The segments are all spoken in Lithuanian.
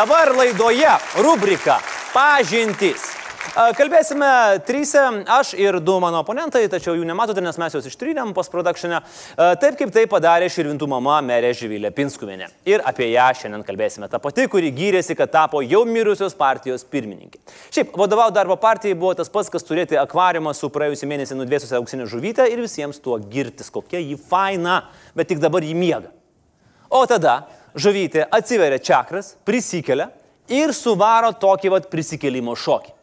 Dabar laidoje rubrika Pažintys. A, Kalbėsime trysia, aš ir du mano oponentai, tačiau jų nematote, nes mes juos ištrynėm postprodukšinę, taip kaip tai padarė Širvintų mama merė Žyvilė Pinskuvienė. Ir apie ją šiandien kalbėsime. Ta pati, kuri gyrėsi, kad tapo jau mirusios partijos pirmininkė. Šiaip, vadovauti darbo partijai buvo tas pats, kas turėti akvariumą su praėjusį mėnesį nudvėsusią auksinę žuvytę ir visiems tuo girtis, kokia ji faina, bet tik dabar ji miega. O tada žuvytė atsiveria čakras, prisikelia ir suvaro tokį vat prisikelimo šokį.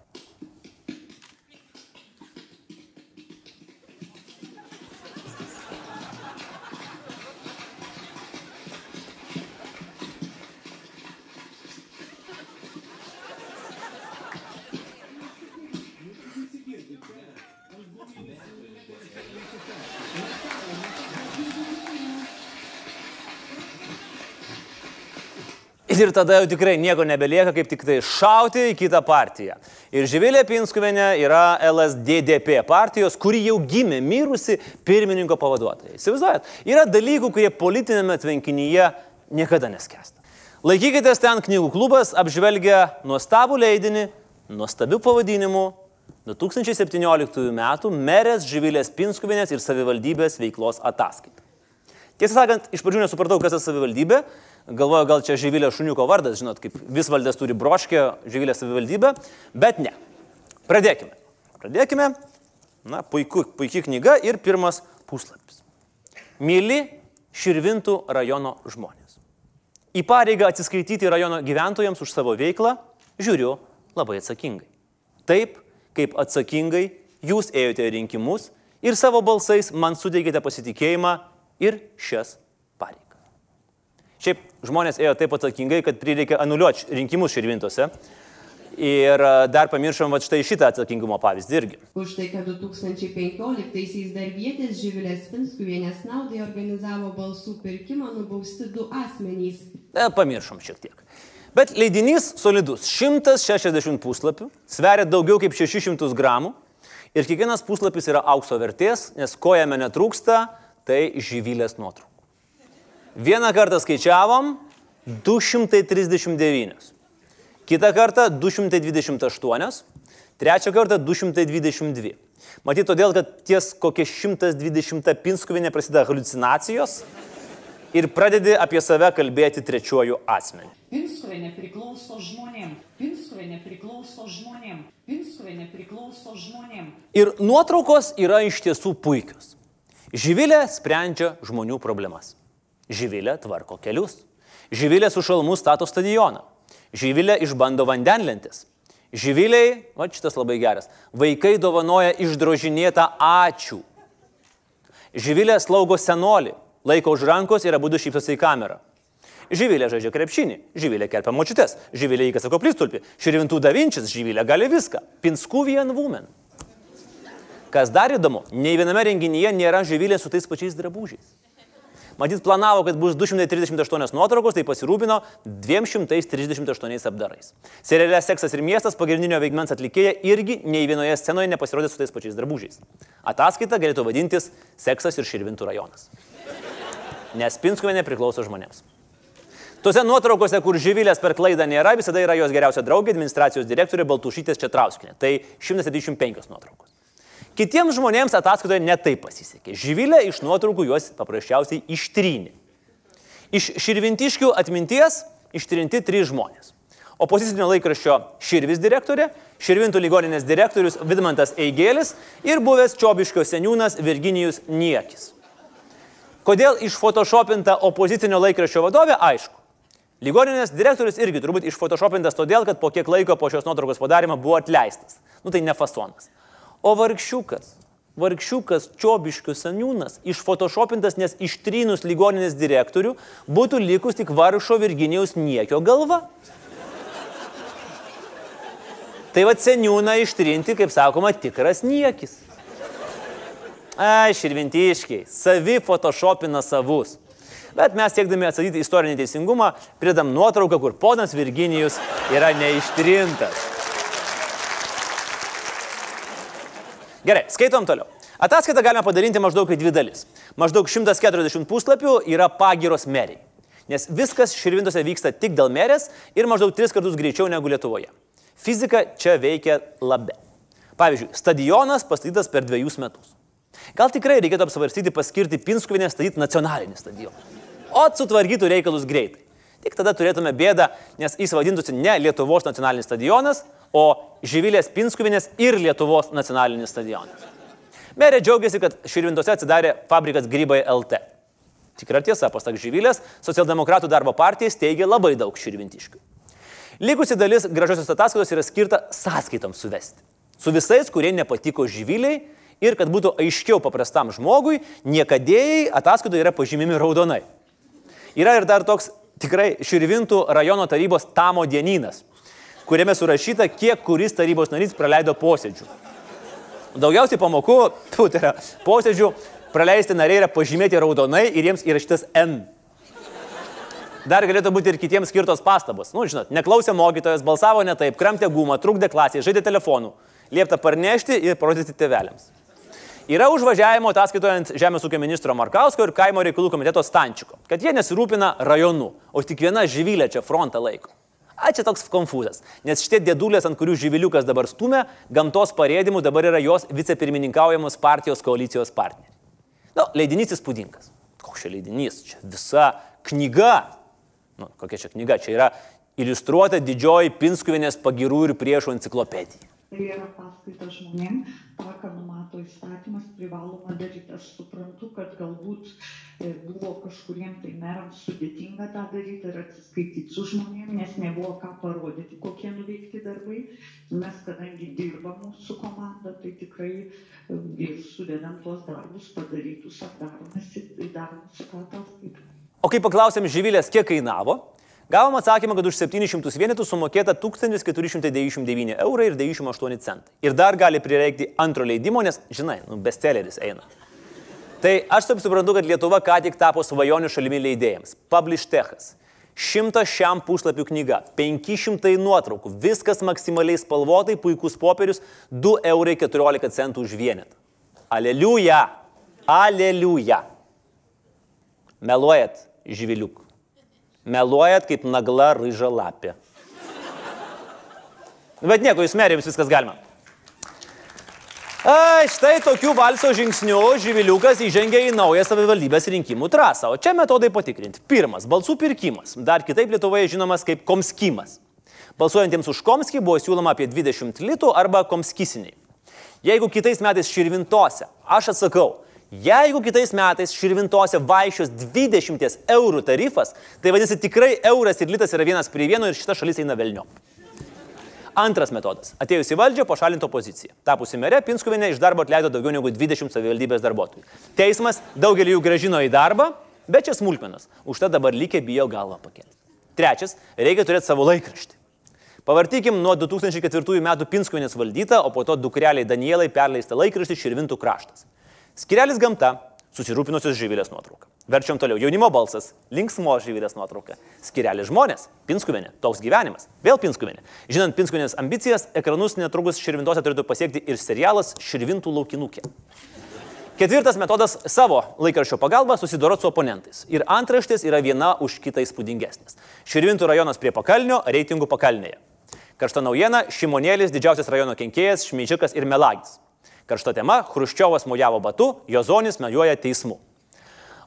Ir tada jau tikrai nieko nebelieka, kaip tik tai šauti į kitą partiją. Ir Živilė Pinskuvienė yra LSDDP partijos, kuri jau gimė mirusi pirmininko pavaduotojai. Įsivaizduojat, yra dalykų, kurie politinėme tvenkinyje niekada neskesta. Laikykitės ten knygų klubas apžvelgia nuostabų leidinį, nuostabių pavadinimų 2017 m. merės Živilės Pinskuvienės ir savivaldybės veiklos ataskaita. Tiesą sakant, iš pradžių nesupratau, kas yra savivaldybė, galvoju, gal čia Žyvilė Šuniuko vardas, žinot, kaip visvaldės turi broškę, Žyvilė savivaldybė, bet ne. Pradėkime. Pradėkime. Na, puiku, puikiai knyga ir pirmas puslapis. Mėly Širvintų rajono žmonės. Į pareigą atsiskaityti rajono gyventojams už savo veiklą žiūriu labai atsakingai. Taip, kaip atsakingai jūs ėjote rinkimus ir savo balsais man suteikėte pasitikėjimą ir šias. Šiaip žmonės ėjo taip atsakingai, kad prireikė anuliuoti rinkimus širvintose. Ir e, dar pamiršom va štai šitą atsakingumo pavyzdį irgi. Už tai, kad 2015-aisiais darbietės Živilės Pinskuvienės naudai organizavo balsų pirkimą nubausti du asmenys. E, pamiršom šiek tiek. Bet leidinys solidus - 160 puslapių, sveria daugiau kaip 600 gramų ir kiekvienas puslapis yra aukso vertės, nes ko jame netrūksta, tai žyvilės nuotraukų. Vieną kartą skaičiavom 239. Kitą kartą 228. Trečią kartą 222. Matyt, todėl, kad ties kokia 120 pinskuvinė prasideda halucinacijos ir pradedi apie save kalbėti trečiuoju asmeniu. Pinskuvienė priklauso žmonėm. Pinskuvienė priklauso žmonėm. Pinskuvienė priklauso žmonėm. Ir nuotraukos yra iš tiesų puikios. Živilė sprendžia žmonių problemas. Živilė tvarko kelius. Živilė su šalmu stato stadioną. Živilė išbando vandenlentis. Živiliai, va šitas labai geras, vaikai dovanoja išdrožinėtą ačiū. Živilė slaugo senolį, laiko už rankos ir abu šypsosi į kamerą. Živilė žaidžia krepšinį, Živilė kerpa močiutės, Živilė įkasa koplistulpį, Širvintų davinčias, Živilė gali viską. Pinskų vien woman. Kas dar įdomu, nei viename renginyje nėra Živilė su tais pačiais drabužiais. Matyt, planavo, kad bus 238 nuotraukos, tai pasirūpino 238 apdarais. Seriale Seksas ir miestas pagrindinio veikmens atlikėja irgi nei vienoje scenoje nepasirodė su tais pačiais drabužiais. Ataskaita galėtų vadintis Seksas ir Širvintų rajonas. Nes Pinskuvienė priklauso žmonėms. Tuose nuotraukose, kur žyvilės per klaidą nėra, visada yra jos geriausia draugė, administracijos direktorė Baltušytės Četrauskinė. Tai 175 nuotraukos. Kitiems žmonėms ataskaitoje netaip pasisekė. Živilė iš nuotraukų juos paprasčiausiai ištrynė. Iš širvintiškių atminties ištrinti trys žmonės. Opozicinio laikraščio Širvis direktorė, Širvintų ligoninės direktorius Vidmantas Eigėlis ir buvęs Čiobiškio seniūnas Virginijus Niekis. Kodėl išfotoshopinta opozicinio laikraščio vadovė, aišku. Ligoninės direktorius irgi turbūt išfotoshopintas todėl, kad po kiek laiko po šios nuotraukos padarimo buvo atleistas. Nu tai ne fasonas. O vargšiukas, vargšiukas Čiobiškių seniūnas, išfotoshopintas, nes ištrynus ligoninės direktorių, būtų likus tik varšo Virginijaus niekio galva. Tai va seniūną ištrinti, kaip sakoma, tikras niekis. Ai, širvintiškiai, savi photoshopina savus. Bet mes siekdami atsakyti istorinį teisingumą, pridam nuotrauką, kur ponas Virginijus yra neištrintas. Gerai, skaitom toliau. Ataskaitą galime padalinti maždaug į dvi dalis. Maždaug 140 puslapių yra pagiros meriai. Nes viskas Širvintose vyksta tik dėl merės ir maždaug tris kartus greičiau negu Lietuvoje. Fizika čia veikia labiau. Pavyzdžiui, stadionas pastatytas per dviejus metus. Gal tikrai reikėtų apsvarstyti paskirti Pinskuvinę statyti nacionalinį stadioną. O sutvarkytų reikalus greitai. Tik tada turėtume bėdą, nes jis vadintųsi ne Lietuvos nacionalinis stadionas, o Žyvilės Pinskuvinės ir Lietuvos nacionalinis stadionas. Merė džiaugiasi, kad Širvintose atsidarė fabrikas Grybai LT. Tikra tiesa, pasak Žyvilės, socialdemokratų darbo partija steigia labai daug širvintiškių. Likusi dalis gražiosios ataskaitos yra skirta sąskaitoms suvesti. Su visais, kurie nepatiko Žyviliai ir kad būtų aiškiau paprastam žmogui, niekadėjai ataskaitoje yra pažymimi raudonai. Yra ir dar toks tikrai Širvintų rajono tarybos tamo dienynas, kuriame surašyta, kiek kuris tarybos narys praleido posėdžių. Daugiausiai pamokų, tu, tai yra posėdžių, praleisti nariai yra pažymėti raudonai ir jiems įrašytas N. Dar galėtų būti ir kitiems skirtos pastabos. Nu, žinot, neklausė mokytojas, balsavo ne taip, kramtė gumą, trukdė klasėje, žaidė telefonu, liepta parnešti ir parodyti tėveliams. Yra užvažiavimo ataskaitoje ant Žemės ūkio ministro Markausko ir kaimo reikalų komiteto Stančiko, kad jie nesirūpina rajonu, o tik viena živylė čia frontą laiko. A, čia toks konfūzas, nes šitie dėdulės, ant kurių živiliukas dabar stumia, gamtos parėdimų dabar yra jos vicepirmininkaujamos partijos koalicijos partneriai. Nu, leidinys įspūdingas. Koks čia leidinys? Čia visa knyga. Nu, kokia čia knyga? Čia yra iliustruota didžioji Pinskuvinės pagirų ir priešų enciklopedija. Tai yra paskaita žmonėm, tą, numato įstatymas, privaloma daryti. Aš suprantu, kad galbūt e, buvo kažkuriem tai merams sudėtinga tą daryti ir atsiskaityti su žmonėm, nes nebuvo ką parodyti, kokie nuveikti darbai. Mes, kadangi dirba mūsų komanda, tai tikrai e, ir sudedam tuos darbus padarytus, apdaromės ir daromės tą ataskaitą. O kai paklausėm žyvilės, kiek kainavo, Gavom atsakymą, kad už 700 vienetų sumokėta 1499 eurai ir 98 centai. Ir dar gali prireikti antro leidimo, nes, žinai, nu, bestselleris eina. Tai aš taip suprantu, kad Lietuva ką tik tapo svajonių šalimi leidėjams. Publishtechas. 100 šiam puslapių knyga, 500 nuotraukų, viskas maksimaliai spalvotai, puikus popierius, 2 eurai 14 centų už vienetą. Aleliuja! Aleliuja! Meluojat, žviliuk. Meluojat kaip nagla ryža lapė. Bet nieko, jūs merė, jums viskas galima. A, štai tokiu valso žingsniu Živiliukas įžengia į naują savivaldybės rinkimų trasą. O čia metodai patikrinti. Pirmas - balsų pirkimas. Dar kitaip Lietuvoje žinomas kaip komskimas. Balsuojantiems už komskį buvo siūloma apie 20 litų arba komskisiniai. Jeigu kitais metais širvintose, aš atsakau, Jeigu kitais metais širvintose vaikščios 20 eurų tarifas, tai vadinasi tikrai euras ir litas yra vienas prie vieno ir šita šalis eina velnio. Antras metodas. Atėjus į valdžią, pašalinto poziciją. Tapusi merė, Pinskuvinė iš darbo atleido daugiau negu 20 savivaldybės darbuotojų. Teismas daugelį jų gražino į darbą, bet čia smulkmenas. Užtat dabar lygiai bijo galvą pakelti. Trečias, reikia turėti savo laikraštį. Pavartykim nuo 2004 metų Pinskuvinės valdytą, o po to dukreliai Danielai perleista laikraštį Širvintų kraštas. Skirelis gamta, susirūpinusios žyvilės nuotrauka. Verčiam toliau. Jaunimo balsas, linksmo žyvilės nuotrauka. Skirelis žmonės, Pinskuvenė, toks gyvenimas, vėl Pinskuvenė. Žinant Pinskuvenės ambicijas, ekranus netrukus Širvintose turėtų pasiekti ir serialas Širvintų laukinukė. Ketvirtas metodas - savo laikraščio pagalba susidoroti su oponentais. Ir antraštės yra viena už kitą įspūdingesnės. Širvintų rajonas prie pakalnio, reitingų pakalnėje. Karšta naujiena - Šimonėlis, didžiausias rajono kenkėjas, Šmeičikas ir Melagis. Karšta tema - Hruščiovas mojavo batu, Jozonis mejuoja teismu.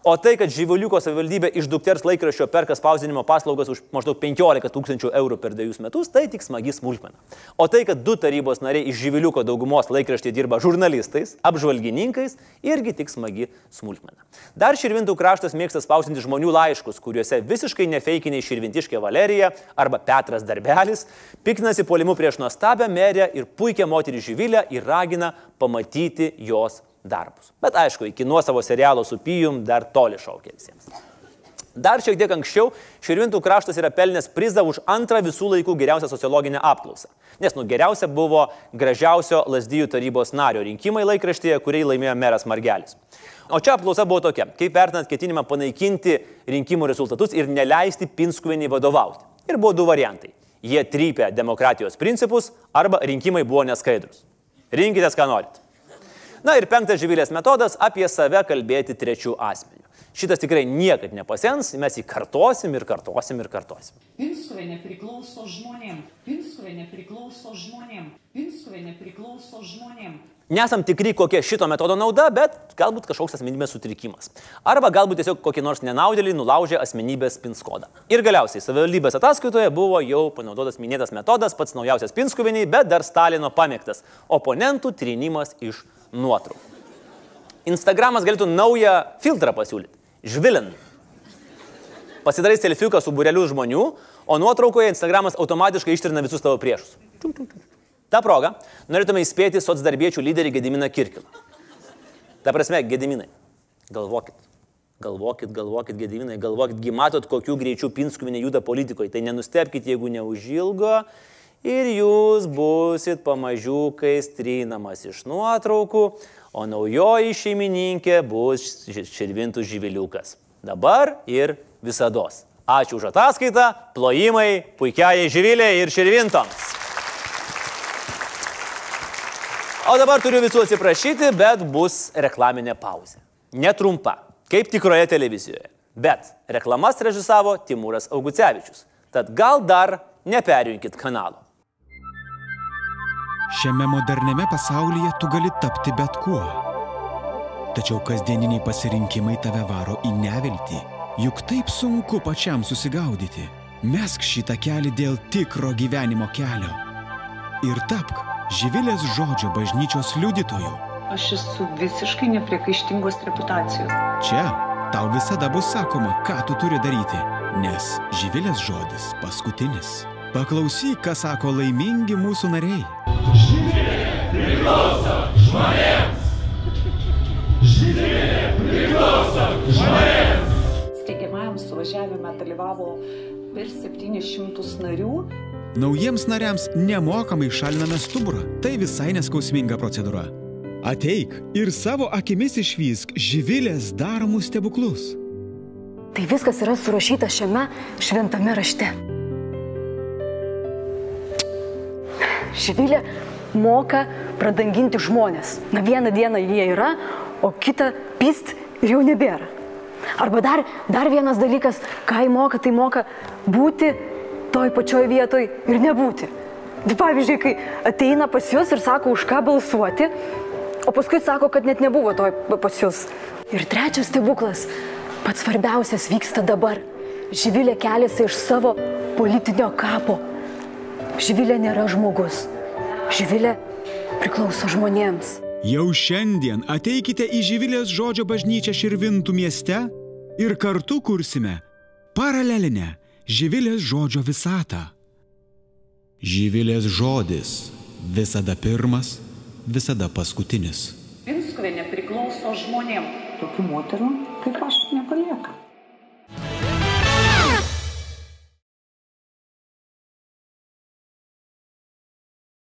O tai, kad Žyvuliuko savivaldybė iš dukters laikraščio perka spausdinimo paslaugas už maždaug 15 tūkstančių eurų per dviejus metus, tai tik smagi smulkmena. O tai, kad du tarybos nariai iš Žyvuliuko daugumos laikraštyje dirba žurnalistais, apžvalgininkais, irgi tik smagi smulkmena. Dar Širvintų kraštas mėgsta spausinti žmonių laiškus, kuriuose visiškai nefeikiniai Širvintiškė Valerija arba Petras Darbelis piktinasi polimu prieš nuostabę merę ir puikią moterį Žyvilę ir ragina pamatyti jos darbus. Bet aišku, iki nuosavo serialo su Pijum dar toli šaukia visiems. Dar šiek tiek anksčiau Širvintų kraštas yra pelnęs prizą už antrą visų laikų geriausią sociologinę apklausą. Nes, nu, geriausia buvo gražiausio Lasdyjų tarybos nario rinkimai laikraštyje, kurį laimėjo meras Margelis. O čia apklausa buvo tokia, kaip vertinant ketinimą panaikinti rinkimų rezultatus ir neleisti Pinskuvenį vadovauti. Ir buvo du variantai. Jie trypė demokratijos principus arba rinkimai buvo neskaidrus. Rinkitės, ką norit. Na ir penktas žyvilės metodas - apie save kalbėti trečių asmenių. Šitas tikrai niekad nepasens, mes jį kartosim ir kartosim ir kartosim. Pinskuvienė priklauso žmonėm. Pinskuvienė priklauso žmonėm. Pinskuvienė priklauso žmonėm. Nesam tikri, kokia šito metodo nauda, bet galbūt kažkoks asmenybės sutrikimas. Arba galbūt tiesiog kokį nors nenaudėlį nulaužė asmenybės pinskodą. Ir galiausiai savivaldybės ataskaitoje buvo jau panaudotas minėtas metodas, pats naujausias pinskuviniai, bet dar Stalino pamėgtas - oponentų trinimas iš nuotraukų. Instagramas galėtų naują filtrą pasiūlyti - žvilin. Pasidarai selfiuką su bureliu žmonių, o nuotraukoje Instagramas automatiškai ištrina visus tavo priešus. Ta proga norėtume įspėti socdarbiečių lyderį Gediminą Kirkilą. Ta prasme, Gediminai, galvokit. Galvokit, galvokit, Gediminai, galvokit, gi matot, kokiu greičiu Pinskuvinė juda politikoje. Tai nenustepkite, jeigu neužilgo ir jūs busit pamažiukais trinamas iš nuotraukų, o naujoji šeimininkė bus širvintų živiliukas. Dabar ir visados. Ačiū už ataskaitą, plojimai puikiai živiliai ir širvintoms. O dabar turiu visų atsiprašyti, bet bus reklaminė pauzė. Netrumpa, kaip tikroje televizijoje. Bet reklamas režisavo Timūras Augucevičius. Tad gal dar neperjunkit kanalo. Šiame moderniame pasaulyje tu gali tapti bet kuo. Tačiau kasdieniniai pasirinkimai tave varo į neviltį. Juk taip sunku pačiam susigaudyti. Mesk šitą kelią dėl tikro gyvenimo kelio. Ir tapk Živilės žodžio bažnyčios liudytoju. Aš esu visiškai nepriekaištingos reputacijos. Čia tau visada bus sakoma, ką tu turi daryti, nes Živilės žodis paskutinis. Paklausyk, ką sako laimingi mūsų nariai. Steigiamajam suvažiavime dalyvavo per 700 narių. Naujiems nariams nemokamai šaliname stuburą. Tai visai neskausminga procedūra. Ateik ir savo akimis išvysk Živilės daromus stebuklus. Tai viskas yra surašyta šiame šventame rašte. Živilė moka pradanginti žmonės. Na vieną dieną jie yra, o kitą pist ir jau nebėra. Arba dar, dar vienas dalykas, ką jį moka, tai moka būti toj pačioj vietoj ir nebūti. Tai pavyzdžiui, kai ateina pas jūs ir sako, už ką balsuoti, o paskui sako, kad net nebuvo toj pas jūs. Ir trečias stebuklas, pats svarbiausias vyksta dabar. Živilė keliasi iš savo politinio kapo. Živilė nėra žmogus. Živilė priklauso žmonėms. Jau šiandien ateikite į Živilės žodžio bažnyčią Širvintų mieste ir kartu kursime paralelinę Živilės žodžio visatą. Živilės žodis visada pirmas, visada paskutinis. Pinskuvienė priklauso žmonėm. Tokių moterų kaip aš ne